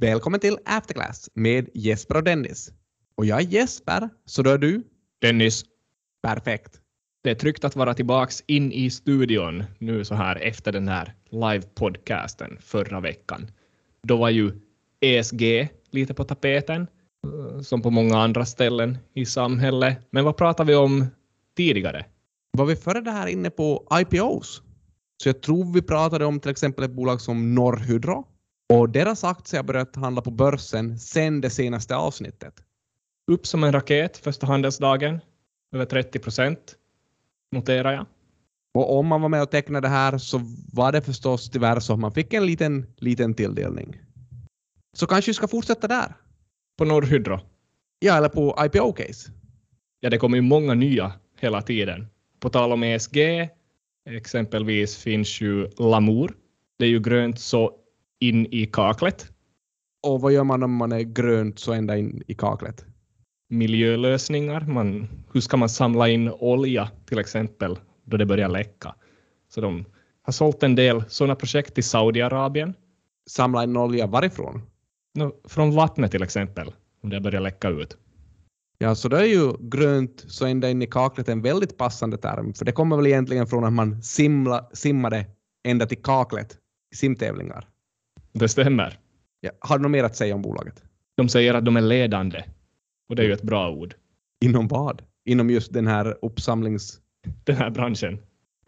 Välkommen till Afterclass med Jesper och Dennis. Och jag är Jesper, så då är du? Dennis, Perfekt. det är tryggt att vara tillbaks in i studion nu så här efter den här live-podcasten förra veckan. Då var ju ESG lite på tapeten, eh, som på många andra ställen i samhället. Men vad pratar vi om tidigare? Var vi före det här inne på IPOs? Så jag tror vi pratade om till exempel ett bolag som Norrhydro och deras aktier har börjat handla på börsen sen det senaste avsnittet. Upp som en raket första handelsdagen, över 30 procent noterar jag. Och om man var med och tecknade det här så var det förstås tyvärr så att man fick en liten, liten tilldelning. Så kanske vi ska fortsätta där. På Norrhydro. Ja, eller på IPO-case. Ja, det kommer ju många nya hela tiden. På tal om ESG, exempelvis finns ju Lamour. Det är ju grönt så in i kaklet. Och vad gör man om man är grönt så ända in i kaklet? Miljölösningar. Man, hur ska man samla in olja till exempel då det börjar läcka? Så de har sålt en del sådana projekt till Saudiarabien. Samla in olja varifrån? Nå, Från vattnet till exempel, om det börjar läcka ut. Ja, så det är ju grönt så ända in i kaklet en väldigt passande term, för det kommer väl egentligen från att man simla, simmade ända till kaklet i simtävlingar. Det stämmer. Ja, har du något mer att säga om bolaget? De säger att de är ledande. Och det är ju ett bra ord. Inom vad? Inom just den här uppsamlings... Den här branschen.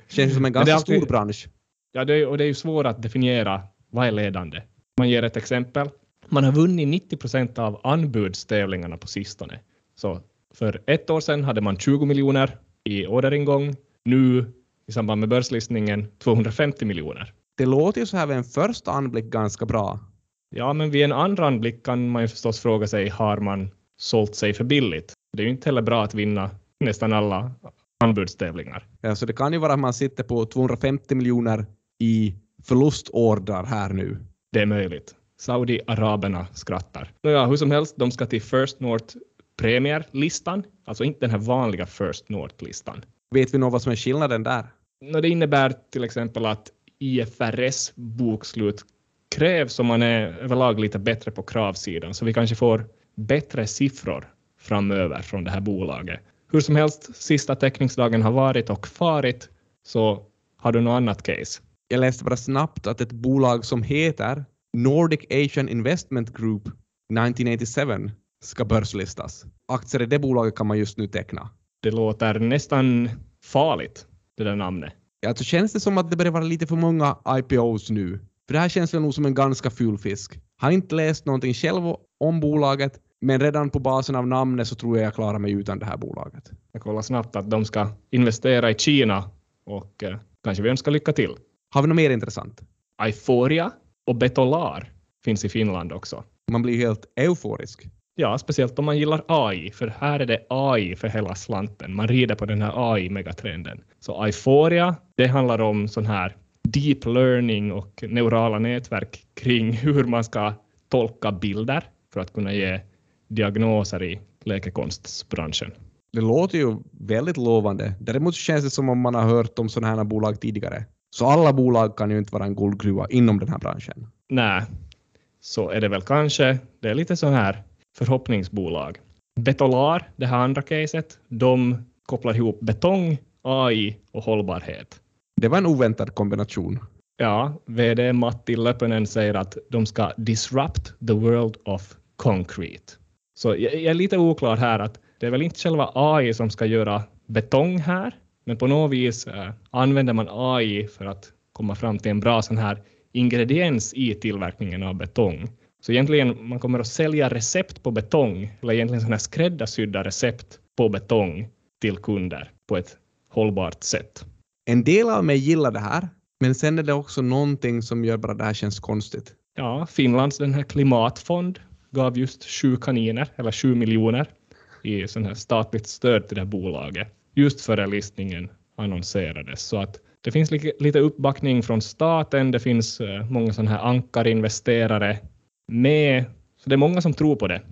Känns som en ganska alltid- stor bransch. Ja, det är, och det är ju svårt att definiera vad är ledande. Man ger ett exempel. Man har vunnit 90 procent av anbudstävlingarna på sistone. Så för ett år sedan hade man 20 miljoner i orderingång. Nu i samband med börslistningen 250 miljoner. Det låter ju så här vid en första anblick ganska bra. Ja, men vid en andra anblick kan man ju förstås fråga sig, har man sålt sig för billigt? Det är ju inte heller bra att vinna nästan alla anbudstävlingar. Ja, så det kan ju vara att man sitter på 250 miljoner i förlustordrar här nu. Det är möjligt. Saudi-araberna skrattar. Nåja, hur som helst, de ska till First North Premier-listan, alltså inte den här vanliga First North-listan. Vet vi nog vad som är skillnaden där? Nå, Det innebär till exempel att IFRS bokslut krävs om man är överlag lite bättre på kravsidan, så vi kanske får bättre siffror framöver från det här bolaget. Hur som helst, sista teckningsdagen har varit och farit, så har du något annat case? Jag läste bara snabbt att ett bolag som heter Nordic Asian Investment Group 1987 ska börslistas. Aktier i det bolaget kan man just nu teckna. Det låter nästan farligt, det där namnet. Alltså känns det som att det börjar vara lite för många IPOs nu? För det här känns väl nog som en ganska ful fisk. Har inte läst någonting själv om bolaget, men redan på basen av namnet så tror jag jag klarar mig utan det här bolaget. Jag kollar snabbt att de ska investera i Kina och eh, kanske vi önskar lycka till. Har vi något mer intressant? Euphoria och Betolar finns i Finland också. Man blir helt euforisk. Ja, speciellt om man gillar AI, för här är det AI för hela slanten. Man rider på den här AI-megatrenden. Så Euphoria, det handlar om sån här deep learning och neurala nätverk kring hur man ska tolka bilder för att kunna ge diagnoser i läkekonstsbranschen. Det låter ju väldigt lovande. Däremot känns det som om man har hört om sådana här bolag tidigare. Så alla bolag kan ju inte vara en guldgruva inom den här branschen. Nej, så är det väl kanske. Det är lite så här förhoppningsbolag. Betolar, det här andra caset, de kopplar ihop betong, AI och hållbarhet. Det var en oväntad kombination. Ja, VD Matti Löpönen säger att de ska disrupt the world of concrete. Så jag är lite oklar här att det är väl inte själva AI som ska göra betong här, men på något vis eh, använder man AI för att komma fram till en bra sån här ingrediens i tillverkningen av betong. Så egentligen man kommer att sälja recept på betong, eller egentligen sådana här skräddarsydda recept på betong till kunder på ett hållbart sätt. En del av mig gillar det här, men sen är det också någonting som gör bara det här känns konstigt. Ja, Finlands den här klimatfond gav just sju kaniner, eller sju miljoner, i sån här statligt stöd till det här bolaget, just före listningen annonserades. Så att det finns li- lite uppbackning från staten, det finns eh, många sådana här ankarinvesterare med, så det är många som tror på det.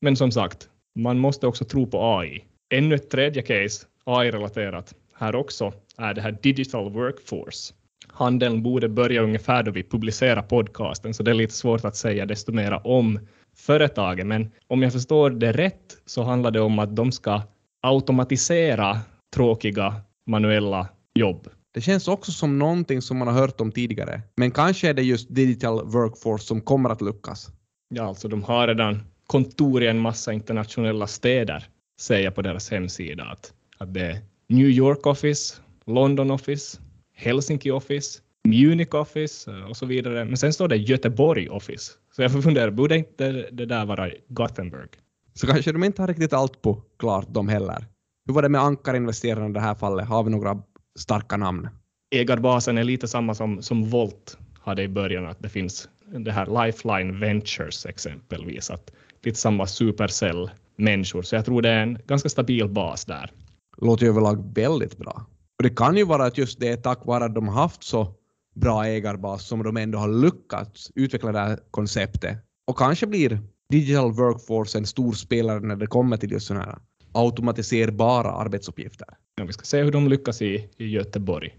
Men som sagt, man måste också tro på AI. Ännu ett tredje case, AI-relaterat, här också, är det här digital workforce. handeln borde börja ungefär då vi publicerar podcasten, så det är lite svårt att säga desto mera om företaget. Men om jag förstår det rätt så handlar det om att de ska automatisera tråkiga manuella jobb. Det känns också som någonting som man har hört om tidigare. Men kanske är det just digital workforce som kommer att lyckas. Ja, alltså de har redan kontor i en massa internationella städer, säger på deras hemsida. Att, att det är New York Office, London Office, Helsinki Office, Munich Office och så vidare. Men sen står det Göteborg Office. Så jag får fundera, borde inte det där vara Gothenburg? Så kanske de inte har riktigt allt på klart de heller. Hur var det med ankarinvesterarna i det här fallet? Har vi några starka namn? Ägarbasen är lite samma som, som Volt hade i början, att det finns det här Lifeline Ventures exempelvis, att lite samma Supercell-människor. Så jag tror det är en ganska stabil bas där. Låter ju överlag väldigt bra. Och det kan ju vara att just det är tack vare att de har haft så bra ägarbas som de ändå har lyckats utveckla det här konceptet. Och kanske blir digital workforce en stor spelare när det kommer till just sådana här automatiserbara arbetsuppgifter. Ja, vi ska se hur de lyckas i, i Göteborg.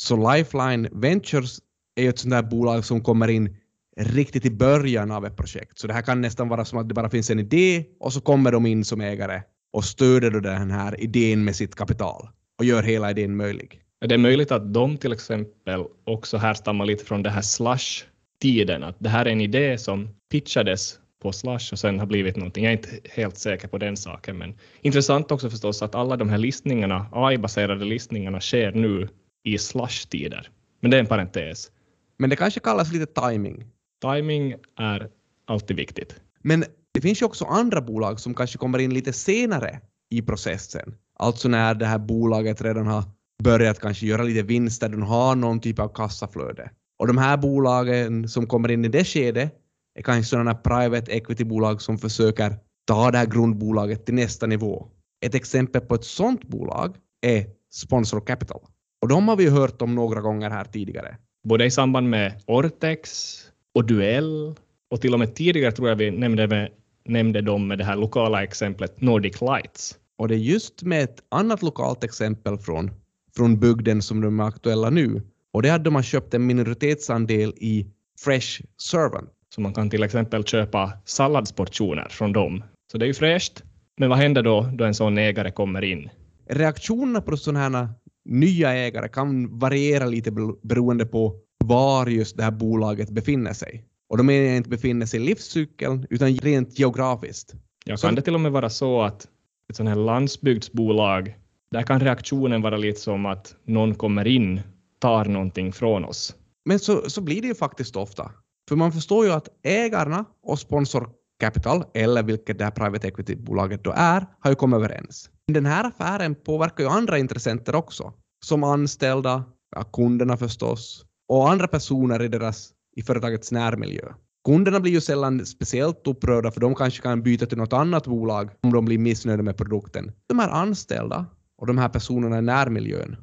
Så Lifeline Ventures är ju ett sånt där bolag som kommer in riktigt i början av ett projekt. Så det här kan nästan vara som att det bara finns en idé och så kommer de in som ägare och stöder då den här idén med sitt kapital och gör hela idén möjlig. Det är möjligt att de till exempel också härstammar lite från det här Slush-tiden, att det här är en idé som pitchades på Slush och sen har blivit någonting. Jag är inte helt säker på den saken, men intressant också förstås att alla de här listningarna, AI-baserade listningarna sker nu i Slush-tider. Men det är en parentes. Men det kanske kallas lite timing. Timing är alltid viktigt. Men det finns ju också andra bolag som kanske kommer in lite senare i processen. Alltså när det här bolaget redan har börjat kanske göra lite vinster, de har någon typ av kassaflöde. Och de här bolagen som kommer in i det skedet är kanske sådana private equity-bolag som försöker ta det här grundbolaget till nästa nivå. Ett exempel på ett sådant bolag är Sponsor Capital. Och de har vi hört om några gånger här tidigare. Både i samband med Ortex och Duell och till och med tidigare tror jag vi nämnde, med, nämnde dem med det här lokala exemplet Nordic Lights. Och det är just med ett annat lokalt exempel från, från bygden som de är aktuella nu. Och det är att de har köpt en minoritetsandel i Fresh Servant. Så man kan till exempel köpa salladsportioner från dem. Så det är ju fräscht. Men vad händer då då en sån ägare kommer in? Reaktionerna på sådana här nya ägare kan variera lite beroende på var just det här bolaget befinner sig. Och då menar jag inte befinner sig i livscykeln, utan rent geografiskt. Ja, kan det till och med vara så att ett sånt här landsbygdsbolag, där kan reaktionen vara lite som att någon kommer in, tar någonting från oss. Men så, så blir det ju faktiskt ofta. För man förstår ju att ägarna och sponsor capital, eller vilket det här private equity-bolaget då är, har ju kommit överens. Den här affären påverkar ju andra intressenter också, som anställda, ja, kunderna förstås, och andra personer i, deras, i företagets närmiljö. Kunderna blir ju sällan speciellt upprörda för de kanske kan byta till något annat bolag om de blir missnöjda med produkten. De här anställda och de här personerna i närmiljön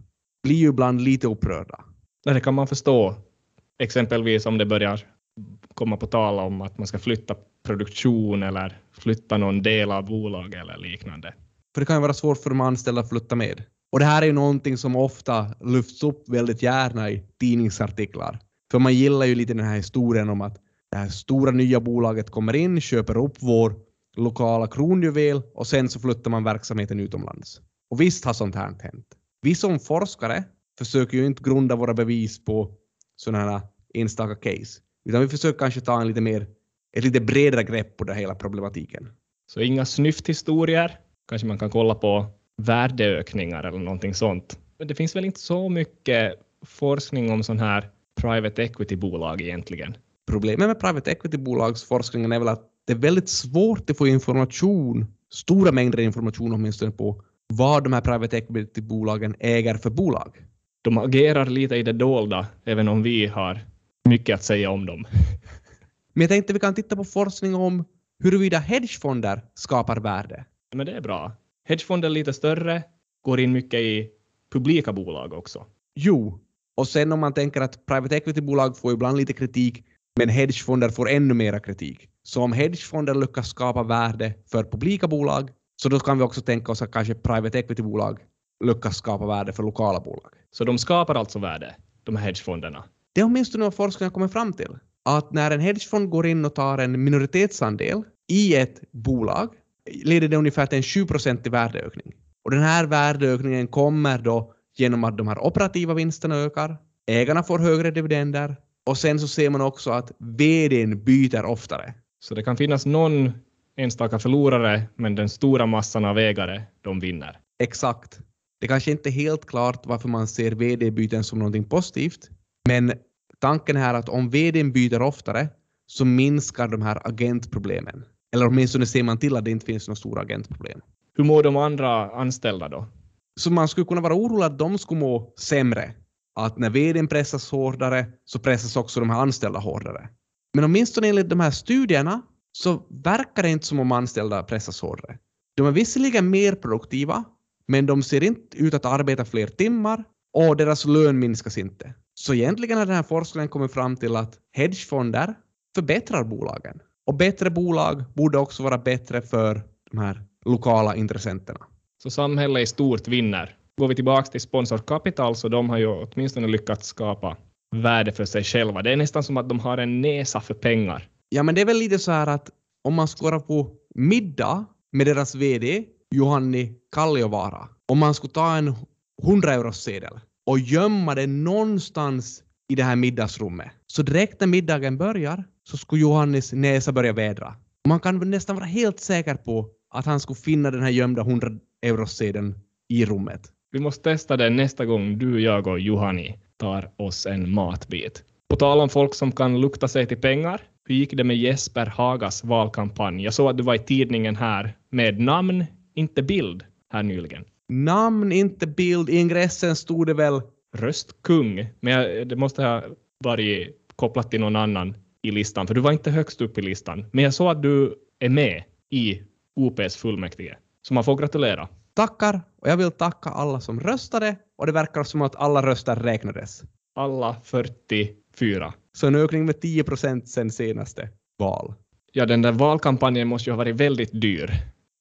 blir ju ibland lite upprörda. Det kan man förstå. Exempelvis om det börjar komma på tal om att man ska flytta produktion eller flytta någon del av bolaget eller liknande. För det kan ju vara svårt för de anställda att flytta med. Och det här är ju någonting som ofta lyfts upp väldigt gärna i tidningsartiklar. För man gillar ju lite den här historien om att det här stora nya bolaget kommer in, köper upp vår lokala kronjuvel och sen så flyttar man verksamheten utomlands. Och visst har sånt här hänt. Vi som forskare försöker ju inte grunda våra bevis på sådana här enstaka case, utan vi försöker kanske ta en lite mer, ett lite bredare grepp på den hela problematiken. Så inga snyfthistorier, kanske man kan kolla på värdeökningar eller någonting sånt. Men det finns väl inte så mycket forskning om sån här private equity-bolag egentligen. Problemet med private equity-bolagsforskningen är väl att det är väldigt svårt att få information, stora mängder information åtminstone på vad de här private equity-bolagen äger för bolag. De agerar lite i det dolda, även om vi har mycket att säga om dem. Men jag tänkte vi kan titta på forskning om huruvida hedgefonder skapar värde. Men det är bra. Hedgefonder är lite större, går in mycket i publika bolag också. Jo, och sen om man tänker att private equity-bolag får ibland lite kritik, men hedgefonder får ännu mera kritik. Så om hedgefonder lyckas skapa värde för publika bolag, så då kan vi också tänka oss att kanske private equity-bolag lyckas skapa värde för lokala bolag. Så de skapar alltså värde? de här hedgefonderna. Det är åtminstone vad forskarna kommer fram till. Att när en hedgefond går in och tar en minoritetsandel i ett bolag leder det ungefär till en 7 i värdeökning. Och den här värdeökningen kommer då genom att de här operativa vinsterna ökar, ägarna får högre dividender och sen så ser man också att VDn byter oftare. Så det kan finnas någon enstaka förlorare, men den stora massan av ägare, de vinner. Exakt. Det kanske inte är helt klart varför man ser VD-byten som någonting positivt, men tanken är att om VDn byter oftare så minskar de här agentproblemen. Eller åtminstone ser man till att det inte finns några stora agentproblem. Hur mår de andra anställda då? Så man skulle kunna vara orolig att de skulle må sämre. Att när VDn pressas hårdare så pressas också de här anställda hårdare. Men åtminstone enligt de här studierna så verkar det inte som om anställda pressas hårdare. De är visserligen mer produktiva, men de ser inte ut att arbeta fler timmar och deras lön minskas inte. Så egentligen har den här forskningen kommit fram till att hedgefonder förbättrar bolagen. Och bättre bolag borde också vara bättre för de här lokala intressenterna. Så samhället i stort vinner. Går vi tillbaka till Sponsor Capital så de har ju åtminstone lyckats skapa värde för sig själva. Det är nästan som att de har en näsa för pengar. Ja, men det är väl lite så här att om man gå på middag med deras VD Johanni Kalliovaara, om man skulle ta en 100 euros sedel och gömma den någonstans i det här middagsrummet, så direkt när middagen börjar så skulle Johannes näsa börja vädra. Man kan nästan vara helt säker på att han skulle finna den här gömda 100 eurosedeln i rummet. Vi måste testa det nästa gång du, jag och Johanni tar oss en matbit. På tal om folk som kan lukta sig till pengar, hur gick det med Jesper Hagas valkampanj? Jag såg att du var i tidningen här med namn, inte bild, här nyligen. Namn, inte bild. I ingressen stod det väl Röstkung, men jag, det måste ha varit kopplat till någon annan i listan, för du var inte högst upp i listan. Men jag såg att du är med i OPs fullmäktige, så man får gratulera. tackar och jag vill tacka alla som röstade och det verkar som att alla röster räknades. Alla 44. Så en ökning med 10 procent sen senaste val. Ja, den där valkampanjen måste ju ha varit väldigt dyr.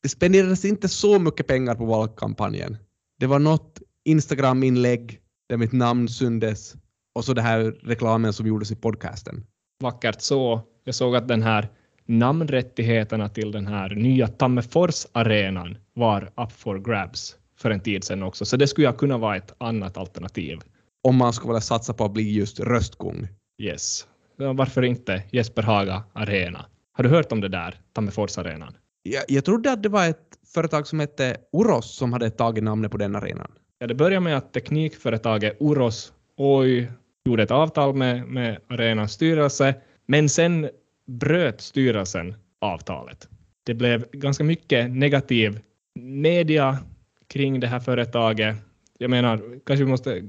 Det spenderades inte så mycket pengar på valkampanjen. Det var något Instagram-inlägg där mitt namn syndes och så det här reklamen som gjordes i podcasten. Vackert så. Jag såg att den här namnrättigheterna till den här nya Tammerfors-arenan var up for grabs för en tid sedan också, så det skulle jag kunna vara ett annat alternativ. Om man skulle vilja satsa på att bli just röstkung. Yes. Varför inte Jesper Haga Arena? Har du hört om det där, Tammerfors-arenan? Jag, jag trodde att det var ett företag som hette Oros som hade tagit namnet på den arenan. Ja, det började med att teknikföretaget Oros Oy gjorde ett avtal med, med arenans styrelse, men sen bröt styrelsen avtalet. Det blev ganska mycket negativ media kring det här företaget. Jag menar, kanske vi måste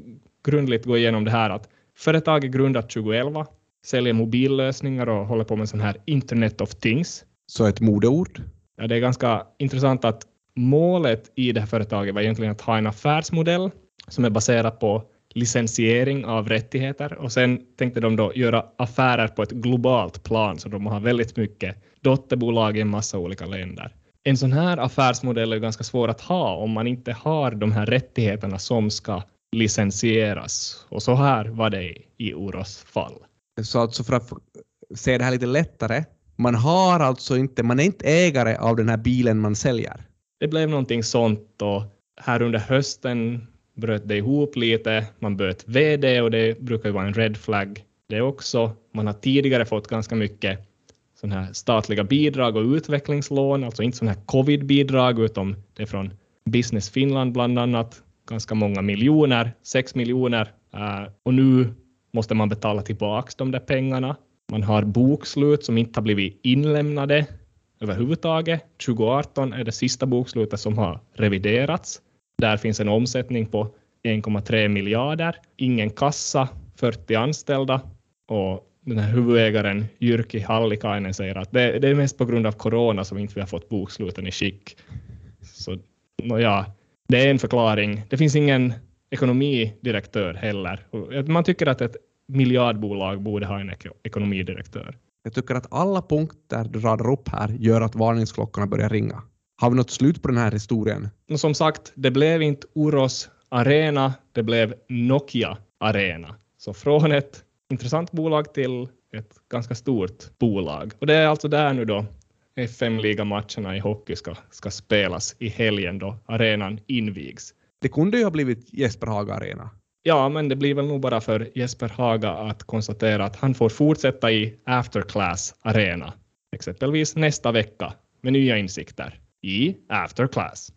grundligt gå igenom det här att företaget grundat 2011, säljer mobillösningar och håller på med sån här Internet of Things. Så ett modeord. Ja, det är ganska intressant att målet i det här företaget var egentligen att ha en affärsmodell som är baserad på licensiering av rättigheter och sen tänkte de då göra affärer på ett globalt plan så de har väldigt mycket dotterbolag i en massa olika länder. En sån här affärsmodell är ganska svår att ha om man inte har de här rättigheterna som ska licensieras. Och så här var det i Oros fall. Så alltså för att se det här lite lättare, man har alltså inte, man är inte ägare av den här bilen man säljer. Det blev någonting sånt och här under hösten bröt det ihop lite. Man bytte VD och det brukar ju vara en red flag det också. Man har tidigare fått ganska mycket sån här statliga bidrag och utvecklingslån, alltså inte sådana här covid-bidrag utan det är från Business Finland bland annat, ganska många miljoner, sex miljoner. Äh, och nu måste man betala tillbaka de där pengarna. Man har bokslut som inte har blivit inlämnade överhuvudtaget. 2018 är det sista bokslutet som har reviderats. Där finns en omsättning på 1,3 miljarder, ingen kassa, 40 anställda och den här huvudägaren Jyrki Hallikainen säger att det, det är mest på grund av corona som inte vi har fått boksluten i skick. Så ja, det är en förklaring. Det finns ingen ekonomidirektör heller. Man tycker att ett miljardbolag borde ha en ek ekonomidirektör. Jag tycker att alla punkter du radar upp här gör att varningsklockorna börjar ringa. Har vi något slut på den här historien? Och som sagt, det blev inte Oros Arena, det blev Nokia Arena. Så från ett intressant bolag till ett ganska stort bolag. Och det är alltså där nu då FM-ligamatcherna i hockey ska, ska spelas i helgen då arenan invigs. Det kunde ju ha blivit Jesper Haga Arena. Ja, men det blir väl nog bara för Jesper Haga att konstatera att han får fortsätta i Afterclass Arena, exempelvis nästa vecka med nya insikter i Afterclass.